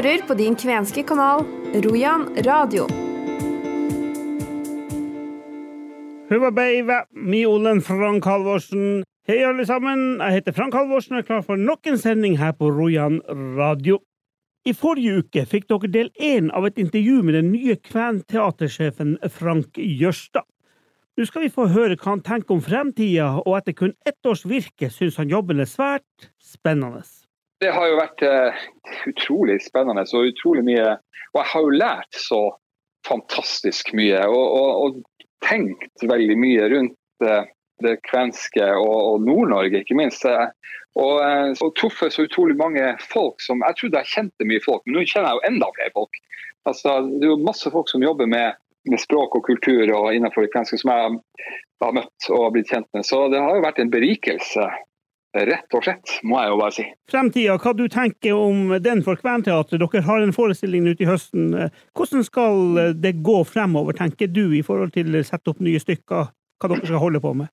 hører på din kvenske kanal Rojan radio. Huva beiva, miolen Frank Halvorsen. Hei, alle sammen. Jeg heter Frank Halvorsen og er klar for nok en sending her på Rojan radio. I forrige uke fikk dere del én av et intervju med den nye kventeatersjefen Frank Jørstad. Nå skal vi få høre hva han tenker om fremtida, og etter kun ett års virke syns han jobben er svært spennende. Det har jo vært uh, utrolig spennende og utrolig mye. Og jeg har jo lært så fantastisk mye. Og, og, og tenkt veldig mye rundt uh, det kvenske og, og Nord-Norge, ikke minst. Og, uh, og truffet så utrolig mange folk som Jeg trodde jeg kjente mye folk, men nå kjenner jeg jo enda flere folk. Altså, det er jo masse folk som jobber med, med språk og kultur og innenfor det kvenske som jeg har møtt og blitt kjent med. Så det har jo vært en berikelse Rett og slett, må jeg jo bare si. Fremtida, hva du tenker om den for Kventeatret? Dere har en forestilling ute i høsten. Hvordan skal det gå fremover, tenker du, i forhold til å sette opp nye stykker? Hva dere skal holde på med?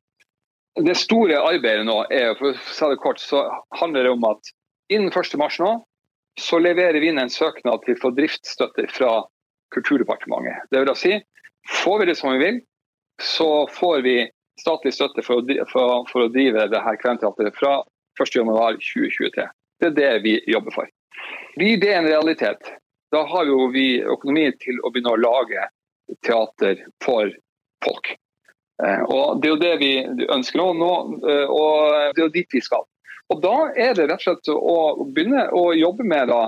Det store arbeidet nå er, for å si det kort, så handler det om at innen 1. mars nå, så leverer vi inn en søknad til å få driftsstøtte fra Kulturdepartementet. Det vil si, får vi det som vi vil, så får vi statlig støtte for å, for, for å drive det her kventeatret fra 1.1.2023. Det er det vi jobber for. Blir det en realitet, da har jo vi økonomi til å begynne å lage teater for folk. Eh, og Det er jo det vi ønsker nå, nå eh, og det er jo dit vi skal. Og Da er det rett og slett å begynne å jobbe med da,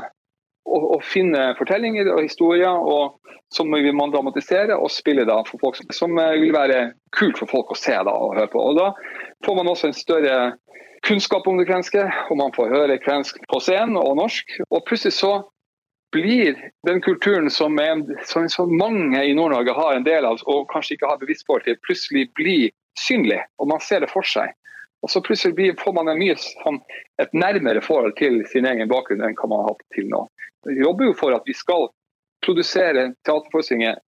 å, å finne fortellinger og historier og, som vi må dramatisere og spille da for folk som vil være kult for folk å se da, og høre på. Og Da får man også en større kunnskap om det kvenske, og man får høre kvensk på scenen og norsk. Og plutselig så blir den kulturen som, er, som så mange i Nord-Norge har en del av, og kanskje ikke har bevisst forhold til, plutselig blir synlig, og man ser det for seg. Og så plutselig blir, får man mye, sånn, et nærmere forhold til sin egen bakgrunn enn hva man har hatt til nå. Jobber jo for at vi skal produsere teaterforestillinger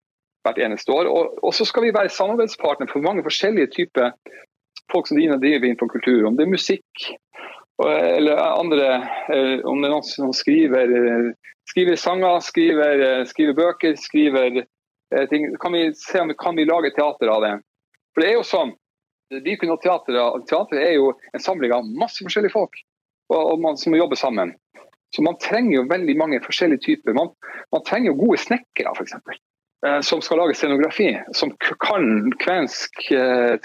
hvert eneste år. Og, og, så skal vi være samarbeidspartner for mange forskjellige typer folk som Dina driver innenfor kultur. Om det er musikk eller andre, eh, om det er noen som skriver, skriver sanger, skriver, eh, skriver, bøker, skriver eh, ting. Kan vi se om kan vi lage teater av det. For det er jo sånn, Dypen og teater, teater er jo en samling av masse forskjellige folk og, og man, som jobber sammen. Så man trenger jo veldig mange forskjellige typer. Man, man trenger jo gode snekkere, f.eks. Eh, som skal lage scenografi. Som kan kvensk eh,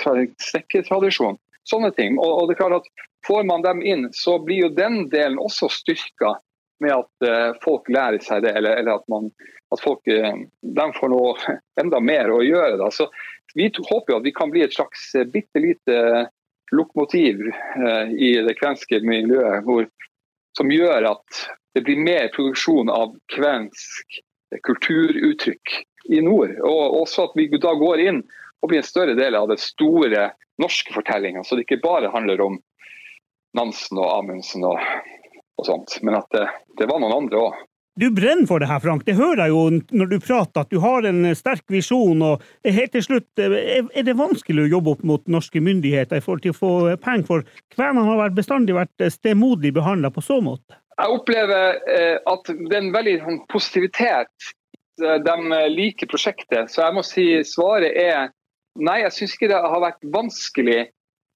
snekkertradisjon. Sånne ting. Og, og, det er klart at Får man dem inn, så blir jo den delen også styrka med at eh, folk lærer seg det, eller, eller at, man, at folk de får noe enda mer å gjøre. Da. Så Vi håper jo at vi kan bli et slags bitte lite lokomotiv i det kvenske miljøet. hvor som gjør at det blir mer produksjon av kvensk kulturuttrykk i nord. Og også at vi da går inn og blir en større del av det store norske fortellinga. Så det ikke bare handler om Nansen og Amundsen og, og sånt, men at det, det var noen andre òg. Du brenner for det her, Frank. Det hører jeg jo når du prater, at du har en sterk visjon. og helt til slutt, Er det vanskelig å jobbe opp mot norske myndigheter i forhold til å få penger? For kvenene har bestandig vært stemoderlig behandla på så måte. Jeg opplever eh, at det er en veldig sånn, positivitet. De liker prosjektet. Så jeg må si svaret er nei, jeg syns ikke det har vært vanskelig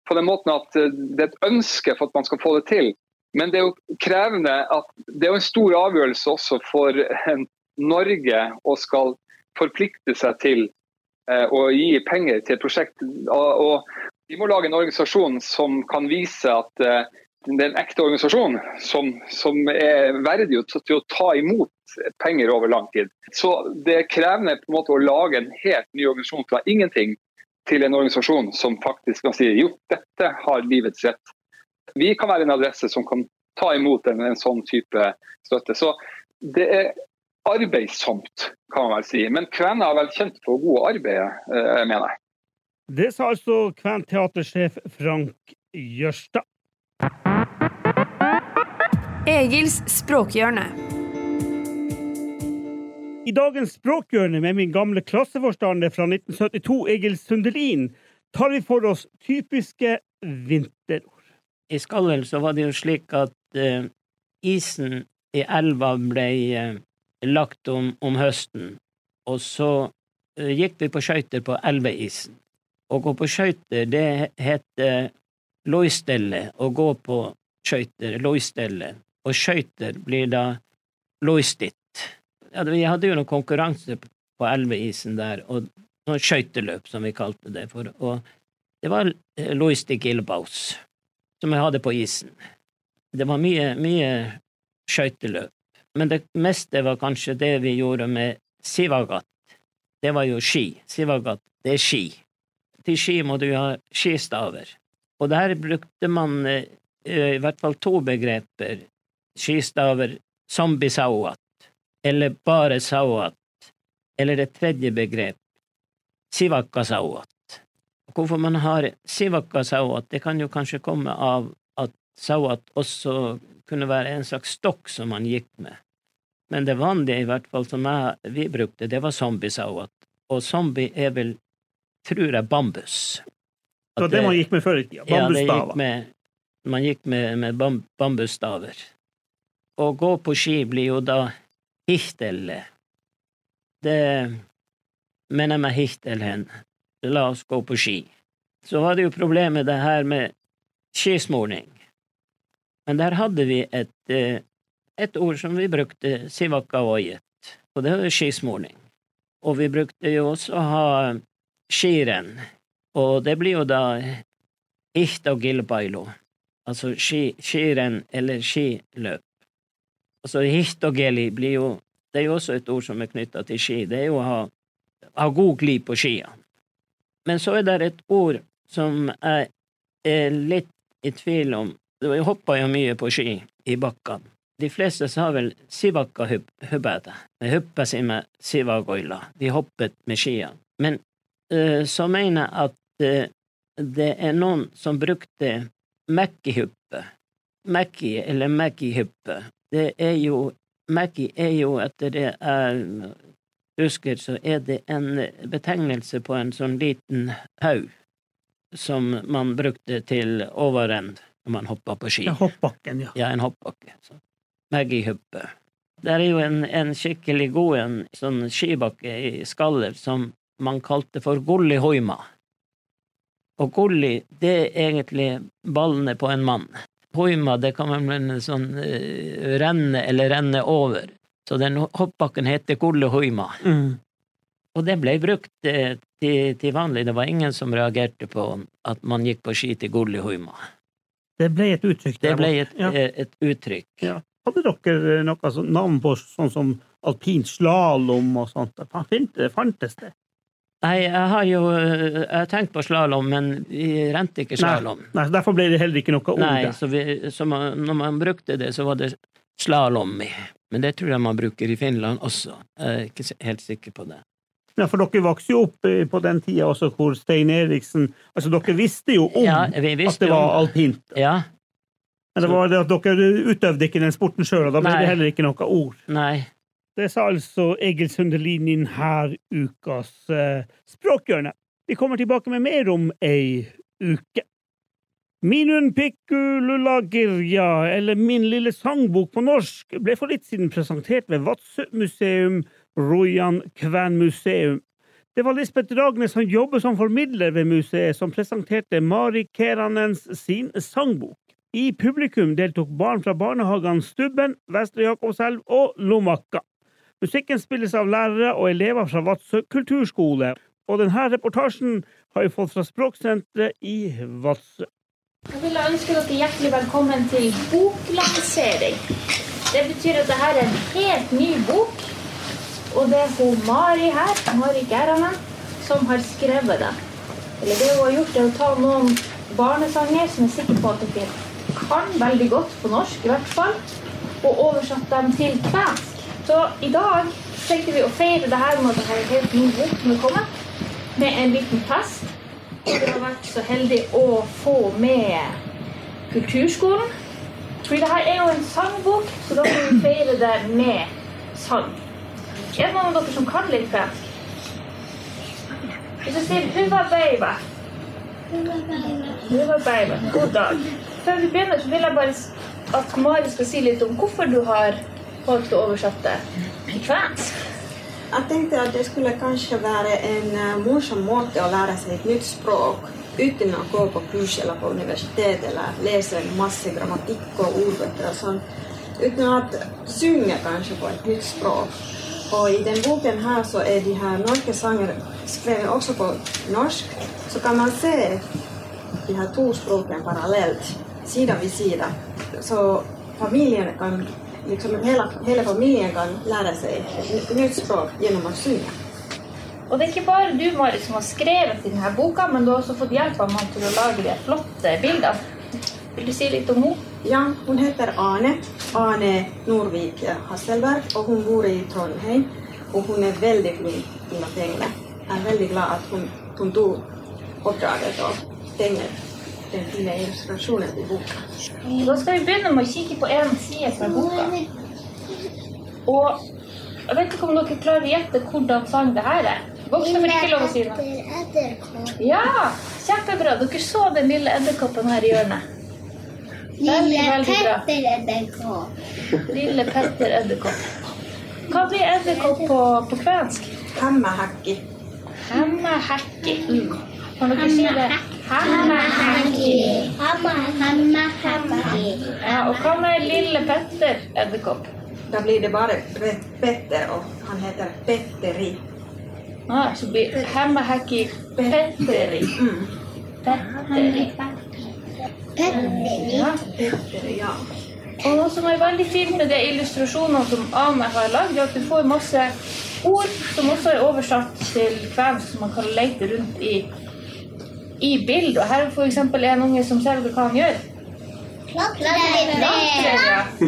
på den måten at det er et ønske for at man skal få det til. Men det er jo krevende at det er en stor avgjørelse også for Norge å skal forplikte seg til eh, å gi penger til et prosjekt. Og vi må lage en organisasjon som kan vise at eh, det er en ekte organisasjon som, som er verdig til å ta imot penger over lang tid. Så det er krevende på en måte å lage en helt ny organisasjon fra ingenting til en organisasjon som faktisk kan si jo, dette har livets rett vi kan være en adresse som kan ta imot en, en sånn type støtte. Så det er arbeidsomt, kan man vel si. Men kvener er vel kjent for gode arbeid, eh, mener jeg. Det sa altså kventeatersjef Frank Jørstad. Egils språkhjørne. I dagens språkhjørne med min gamle klasseforstander fra 1972, Egil Sundelin, tar vi for oss typiske vinterord i Skallel så var det jo slik at uh, isen i elva ble eh, lagt om, om høsten, og så eh, gikk vi på skøyter på elveisen. Å gå på skøyter, det heter loistelle, å gå på skøyter, loistelle, og skøyter blir da loistit. Ja, vi hadde jo noen konkurranse på elveisen der, og noen skøyteløp, som vi kalte det for, og det var loistik ilbaus, som jeg hadde på isen. Det var mye, mye skøyteløp, men det meste var kanskje det vi gjorde med sivagat. Det var jo ski. Sivagat, det er ski. Til ski må du ha skistaver. Og der brukte man eh, i hvert fall to begreper. Skistaver zombie-sauat, eller bare sauat, eller det tredje begrep, sivakka-sauat. Hvorfor man har sivakka-sauat, det kan jo kanskje komme av at sauat også kunne være en slags stokk som man gikk med. Men det vanlige, i hvert fall som jeg, vi brukte, det var zombie-sauat. Og zombie er vel, tror jeg, bambus. Det var det man gikk med før i tida. Ja, Bambusstaver. gikk med, man gikk med, med bam, bambusstaver. Å gå på ski blir jo da hichtelle. Det mener jeg med hihtelhen. La oss gå på ski. Så var det jo problemet det her med skismurning. Men der hadde vi et, eh, et ord som vi brukte, sivakavoyet, og det var skismurning. Og vi brukte jo også å ha skirenn, og det blir jo da ihta altså ski, skirenn eller skiløp. Altså hihtogeli blir jo Det er jo også et ord som er knytta til ski. Det er jo å ha, ha god glid på skia. Men så er det et ord som jeg er litt i tvil om. Jeg hoppa jo mye på ski i bakkene. De fleste sa vel sivakka-hubbete. De huppa seg med sivagoila. De hoppet med skia. Men uh, så mener jeg at uh, det er noen som brukte mekkihuppe. Mekki eller mekkihuppe. Det er jo Mekki er jo, etter det jeg husker, så er det en betegnelse på en sånn liten haug som man brukte til overend når man hoppa på ski. Ja, hoppbakken, ja. Ja, en hoppbakke. Så. Maggie-huppe. Det er jo en, en skikkelig god en sånn skibakke i Skaller som man kalte for Golli Hoima. Og Golli, det er egentlig ballene på en mann. Hoima, det kan man vel sånn uh, renne eller renne over. Så den hoppbakken heter Golli Mm. Og det ble brukt eh, til, til vanlig. Det var ingen som reagerte på at man gikk på ski til Golli Det ble et uttrykk. Det ble et, ja. eh, et uttrykk. Ja. Hadde dere eh, noe sånn navn på sånn som alpin slalåm og sånt? Det fantes det? Nei, jeg har jo jeg har tenkt på slalåm, men vi rente ikke slalåm. Nei, Derfor ble det heller ikke noe ord Nei, så, vi, så man, når man brukte det, så var det slalåm i. Men det tror jeg man bruker i Finland også. Jeg er ikke helt sikker på det. Ja, for dere vokste jo opp på den tida også hvor Stein Eriksen Altså, dere visste jo om Ja, vi at det var alpint. Ja, Men det var det at dere utøvde ikke den sporten sjøl, og da ble Nei. det heller ikke noe ord. nei. Det sa altså Egil Sundelin i denne ukas eh, Språkhjørne. Vi kommer tilbake med mer om ei uke. Minun pikku lulla eller Min lille sangbok på norsk, ble for litt siden presentert ved Vadsø museum, Rojan kvenmuseum. Det var Lisbeth Ragnes som jobber som formidler ved museet, som presenterte Mari Keranens sin sangbok. I publikum deltok barn fra barnehagene Stubben, Vestre Jakobselv og Lomakka. Musikken spilles av lærere og elever fra Vadsø kulturskole, og denne reportasjen har vi fått fra Språksenteret i Vadsø. Jeg vil ønske dere hjertelig velkommen til boklansering. Det betyr at dette er en helt ny bok, og det er hun Mari her, Mari Geranen, som har skrevet det. Eller det hun har gjort, er å ta noen barnesanger som er sikker på at dere kan veldig godt på norsk, i hvert fall, og oversatt dem til kvensk. Så i dag tenkte vi å feire det her med at dette er en helt ny bok som er kommet, med en liten fest. Vi har vært så heldig å få med Kulturskolen. Fordi det her er jo en sangbok, så da må vi feire det med sang. Er det noen av dere som kan litt kvensk? Hvis jeg sier 'Huva beiva'. Huva beiva. God dag. Før vi begynner, så vil jeg bare at Mari skal si litt om hvorfor du har valgt å oversette til kvensk? Jeg tenkte at det skulle kanskje være en uh, morsom måte å lære seg et nytt språk uten å gå på kurs eller på universitet eller lese masse grammatikk og ordbøker og sånn. Uten å synge kanskje på et nytt språk. Og i den boken her så er de her norske sanger skrevet også på norsk. Så kan man se de her to språkene parallelt, side ved side. Så familiene kan liksom hele, hele familien kan lære seg et nytt språk gjennom å synge. Og det er ikke bare du, Mari, som har skrevet i denne boka, men du har også fått hjelp av meg til å lage de flotte bildene. Vil du si litt om henne? Ja, hun heter Ane. Ane Norvik Hasselberg, og hun bor i Trondheim. Og hun er veldig flink til å tegne. Jeg er veldig glad at hun, hun tok oppdraget og tegne den fine illustrasjonen til boka. Da skal vi begynne med å kikke på en side fra boka. Og jeg vet ikke om dere klarer å gjette hvordan sang det her er. Voksne får ikke lov å si noe. Ja, kjempebra. Dere så den lille edderkoppen her i hjørnet. Lille Petter. Edderkopp. Lille Petter edderkopp. Hva blir edderkopp på, på kvensk? Hemmehekki. Hemmehekki. Mm. Kan dere si det? Hamma, hamma, hamma. Og hva med lille Petter edderkopp? Da blir det bare Petter, og han heter Petteri. Ah, så blir hemmahekki Petteri. Petteri. Petteri. Ja. Petteri, ja. Og noe som er veldig fint med de illustrasjonene som Ane har lagd, er at du får masse ord som også er oversatt til kvensk, som man kan lete rundt i, i bildet. Og her er eksempel en unge som ser hva han gjør. Klatre.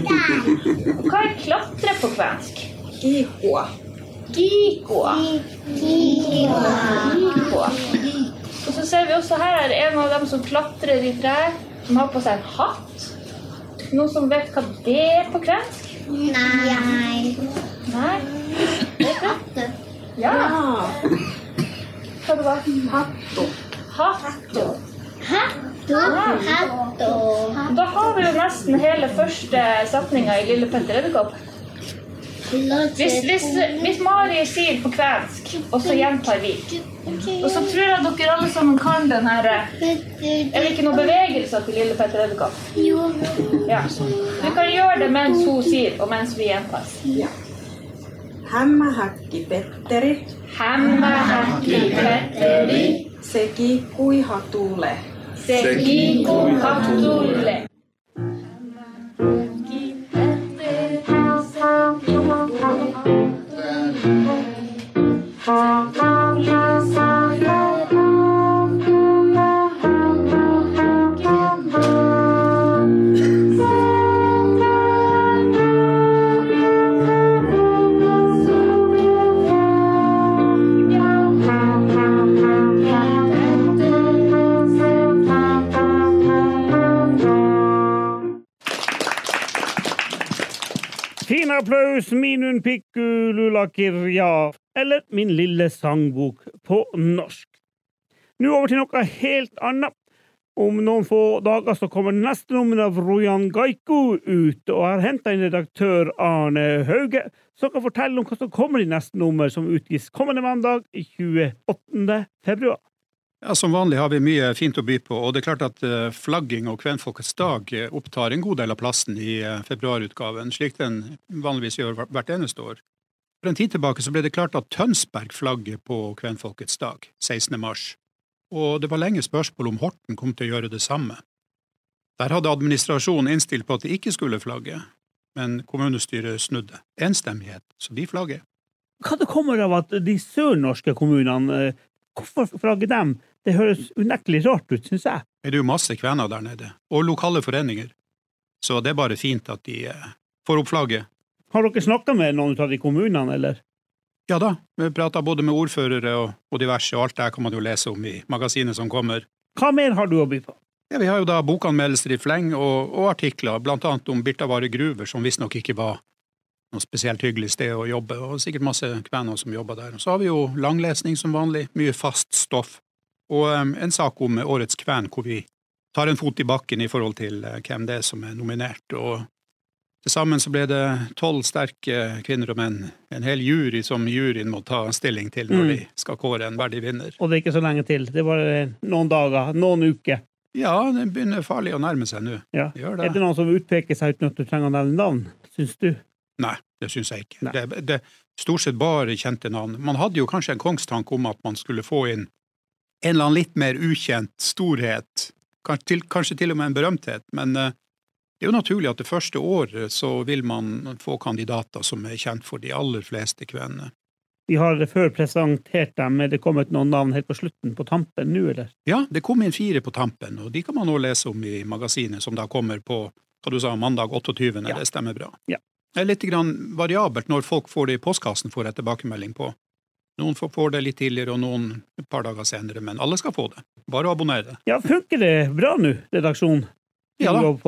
Og Hva er klatre på kvensk? Gihua. Gikoa. Gikoa. Og så ser vi også her er en av dem som klatrer i trær, som har på seg en hatt. Noen som vet hva det er på kvensk? Nei. Nei? Du? Ja. Ja. Hva det var? Hatto. Hatto. Hatto. Hatto. Da har vi jo nesten hele første setninga i Lille Petter Edderkopp. Hvis, hvis, hvis Mari sier på kvensk, og så gjentar vi, og så tror jeg dere alle sammen kan den her Er det ikke noen bevegelser til Lille Petter Edderkopp? Jo. Ja. Vi kan gjøre det mens hun sier, og mens vi gjentar. Ja. Hämmähäkki Petteri, Hemmahäkki Petteri, se kiikkui hatulle. se kiikku hattulle. Applaus, minun pikku lulakirja, eller Min lille sangbok på norsk. Nå over til noe helt annet. Om noen få dager så kommer neste nummer av Rojan Gaiko ut, og har henta inn redaktør Arne Hauge, som kan fortelle om hva som kommer i neste nummer, som utgis kommende mandag 28. februar. Ja, Som vanlig har vi mye fint å by på, og det er klart at eh, flagging og kvenfolkets dag eh, opptar en god del av plassen i eh, februarutgaven, slik den vanligvis gjør hvert eneste år. For en tid tilbake så ble det klart at Tønsberg flagger på kvenfolkets dag, 16. mars, og det var lenge spørsmål om Horten kom til å gjøre det samme. Der hadde administrasjonen innstilt på at de ikke skulle flagge, men kommunestyret snudde. Enstemmighet, så de flagger. Hva det kommer av at de sørnorske kommunene Hvorfor flagger dem? Det høres unektelig rart ut, syns jeg. Det er jo masse kvener der nede, og lokale foreninger, så det er bare fint at de eh, får opp flagget. Har dere snakka med noen av de kommunene, eller? Ja da, vi prater både med ordførere og, og diverse, og alt det kan man jo lese om i magasinet som kommer. Hva mer har du å by på? Ja, vi har jo da bokanmeldelser i fleng og, og artikler, blant annet om Birtavare gruver, som visstnok ikke var noe spesielt hyggelig sted å jobbe, og sikkert masse kvener som jobber der. Så har vi jo langlesning som vanlig, mye fast stoff, og en sak om årets kven, hvor vi tar en fot i bakken i forhold til eh, hvem det er som er nominert, og Til sammen så ble det tolv sterke kvinner og menn. En hel jury som juryen må ta stilling til når Mm. de skal kåre en verdig vinner. Og det er ikke så lenge til. Det er bare noen dager, noen uker. Ja, det begynner farlig å nærme seg nå. Ja. Gjør Er det. det noen som utpeker seg uten at du trenger å nevne navn, syns du? Nei, det syns jeg ikke. Det, det er stort sett bare kjente navn. Man hadde jo kanskje en kongstanke om at man skulle få inn en eller annen litt mer ukjent storhet, kanskje til, kanskje til og med en berømthet, men eh, det er jo naturlig at det første året så vil man få kandidater som er kjent for de aller fleste kvenene. Vi har før presentert dem, er det kommet noen navn helt på slutten, på tampen nå, eller? Ja, det kom inn fire på tampen, og de kan man nå lese om i magasinet, som da kommer på hva du sa, mandag 28. Ja. Det stemmer bra. Ja. Det er litt grann variabelt når folk får det i postkassen, får jeg tilbakemelding på. Noen får- får det litt tidligere, og noen et par dager senere, men alle skal få det. Bare å abonnere det. Ja, funker det bra nå, redaksjonen? Ja da. Og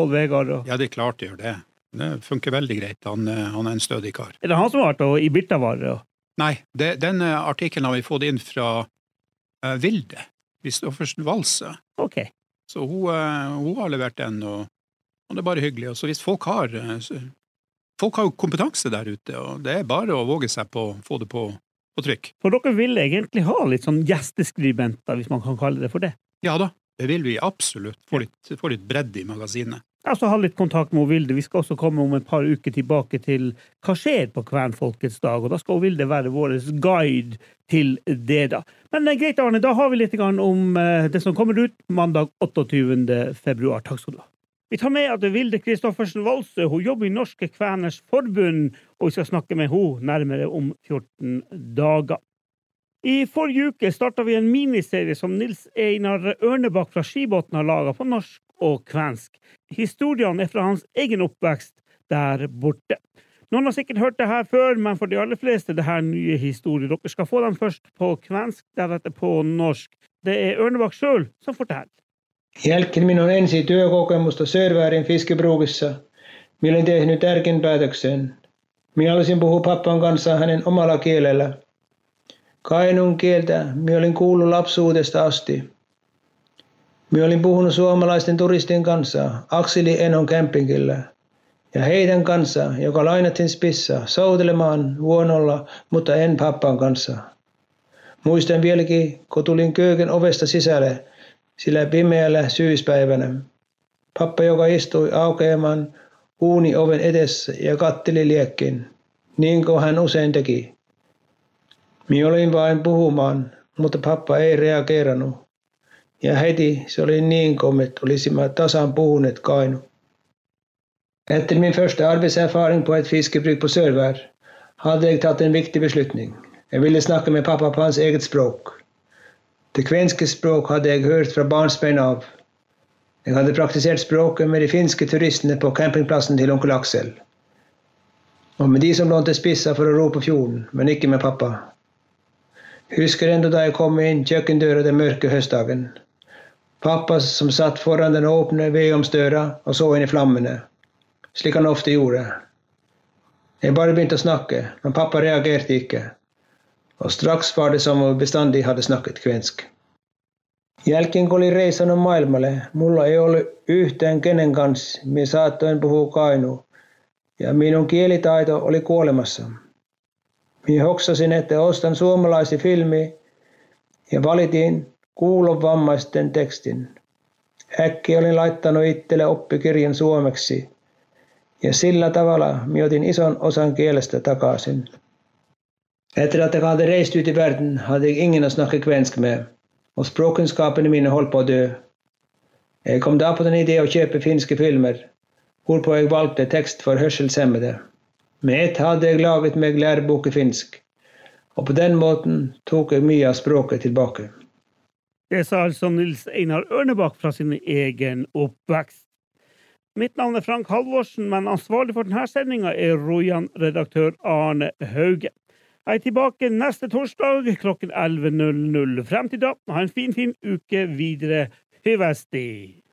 Ja, det er klart det gjør det. Det funker veldig greit. Han, eh, han er en stødig kar. Er det han som har vært i Birtavar? og- Nei, det, den eh, artikkelen har vi fått inn fra uh, Vilde, Kristoffersen Walse. Ok. Så hun, uh, hun har levert den, og, og det er bare hyggelig. Og så hvis folk har uh, Folk har jo kompetanse der ute, og det er bare å våge seg på å få det på, på trykk. For dere vil egentlig ha litt sånn gjesteskribenter, hvis man kan kalle det for det? Ja da, det vil vi absolutt. Få litt, få litt bredde i magasinet. Altså ha litt kontakt med Vilde. Vi skal også komme om et par uker tilbake til hva skjer på Kvenfolkets dag, og da skal Vilde være vår guide til det, da. Men er greit, Arne, da har vi litt om eh, det som kommer ut mandag 28. februar. Takk skal du ha. Vi tar med at Vilde Kristoffersen Valsø hun jobber i Norske Kveners Forbund, og vi skal snakke med henne nærmere om 14 dager. I forrige uke starta vi en miniserie som Nils Einar Ørnebakk fra Skibotn har laga på norsk og kvensk. Historiene er fra hans egen oppvekst der borte. Noen har sikkert hørt det her før, men for de aller fleste er det her nye historier. Dere skal få dem først på kvensk, deretter på norsk. Det er Ørnebakk sjøl som forteller. Jälkeen minun ensi työkokemusta Sörväärin fiskebruukissa. Minä olin tehnyt tärkeän päätöksen. Minä halusin puhua pappan kanssa hänen omalla kielellä. Kainun kieltä minä olin kuullut lapsuudesta asti. Minä olin puhunut suomalaisten turistien kanssa Akseli Enon campingillä ja heidän kanssa, joka lainattiin spissa, soutelemaan vuonolla, mutta en pappan kanssa. Muistan vieläkin, kun tulin kööken ovesta sisälle, sillä pimeällä syyspäivänä. Pappa, joka istui aukeamaan uuni oven edessä ja katteli liekkiin, niin kuin hän usein teki. Minä olin vain puhumaan, mutta pappa ei reageerannut. Ja heti se oli niin kuin että olisimme tasan puhuneet Kainu. Efter min första arbetserfaring på ett fiskebruk på Sörvär hade jag tagit en viktig beslutning. Jag ville snacka med pappa på hans eget språk. Det kvenske språk hadde jeg hørt fra barnsben av. Jeg hadde praktisert språket med de finske turistene på campingplassen til onkel Aksel. Og med de som lånte spissa for å ro på fjorden, men ikke med pappa. Husker ennå da jeg kom inn kjøkkendøra den mørke høstdagen. Pappa som satt foran den åpne vedomsdøra og så inn i flammene, slik han ofte gjorde. Jeg bare begynte å snakke, men pappa reagerte ikke og straks var det som om bestandig hadde snakket kvensk. Jälkeen kun olin reissannut maailmalle, mulla ei ollut yhtään kenen kanssa, minä saattoin puhua kainu, ja minun kielitaito oli kuolemassa. Minä hoksasin, että ostan suomalaisen filmi ja valitin kuulovammaisten tekstin. Äkki olin laittanut itselle oppikirjan suomeksi, ja sillä tavalla minä otin ison osan kielestä takaisin. Etter at jeg hadde reist ut i verden, hadde jeg ingen å snakke kvensk med, og språkkunnskapene mine holdt på å dø. Jeg kom da på den idé å kjøpe finske filmer, hvorpå jeg valgte tekst for hørselshemmede. Med ett hadde jeg laget meg lærebok i finsk, og på den måten tok jeg mye av språket tilbake. Det sa altså Nils Einar Ørnebakk fra sin egen oppvekst. Mitt navn er Frank Halvorsen, men ansvarlig for denne sendinga er Rojan-redaktør Arne Hauge. Jeg er tilbake neste torsdag klokken 11.00. Frem til da, ha en fin, fin uke videre. Hyvesti!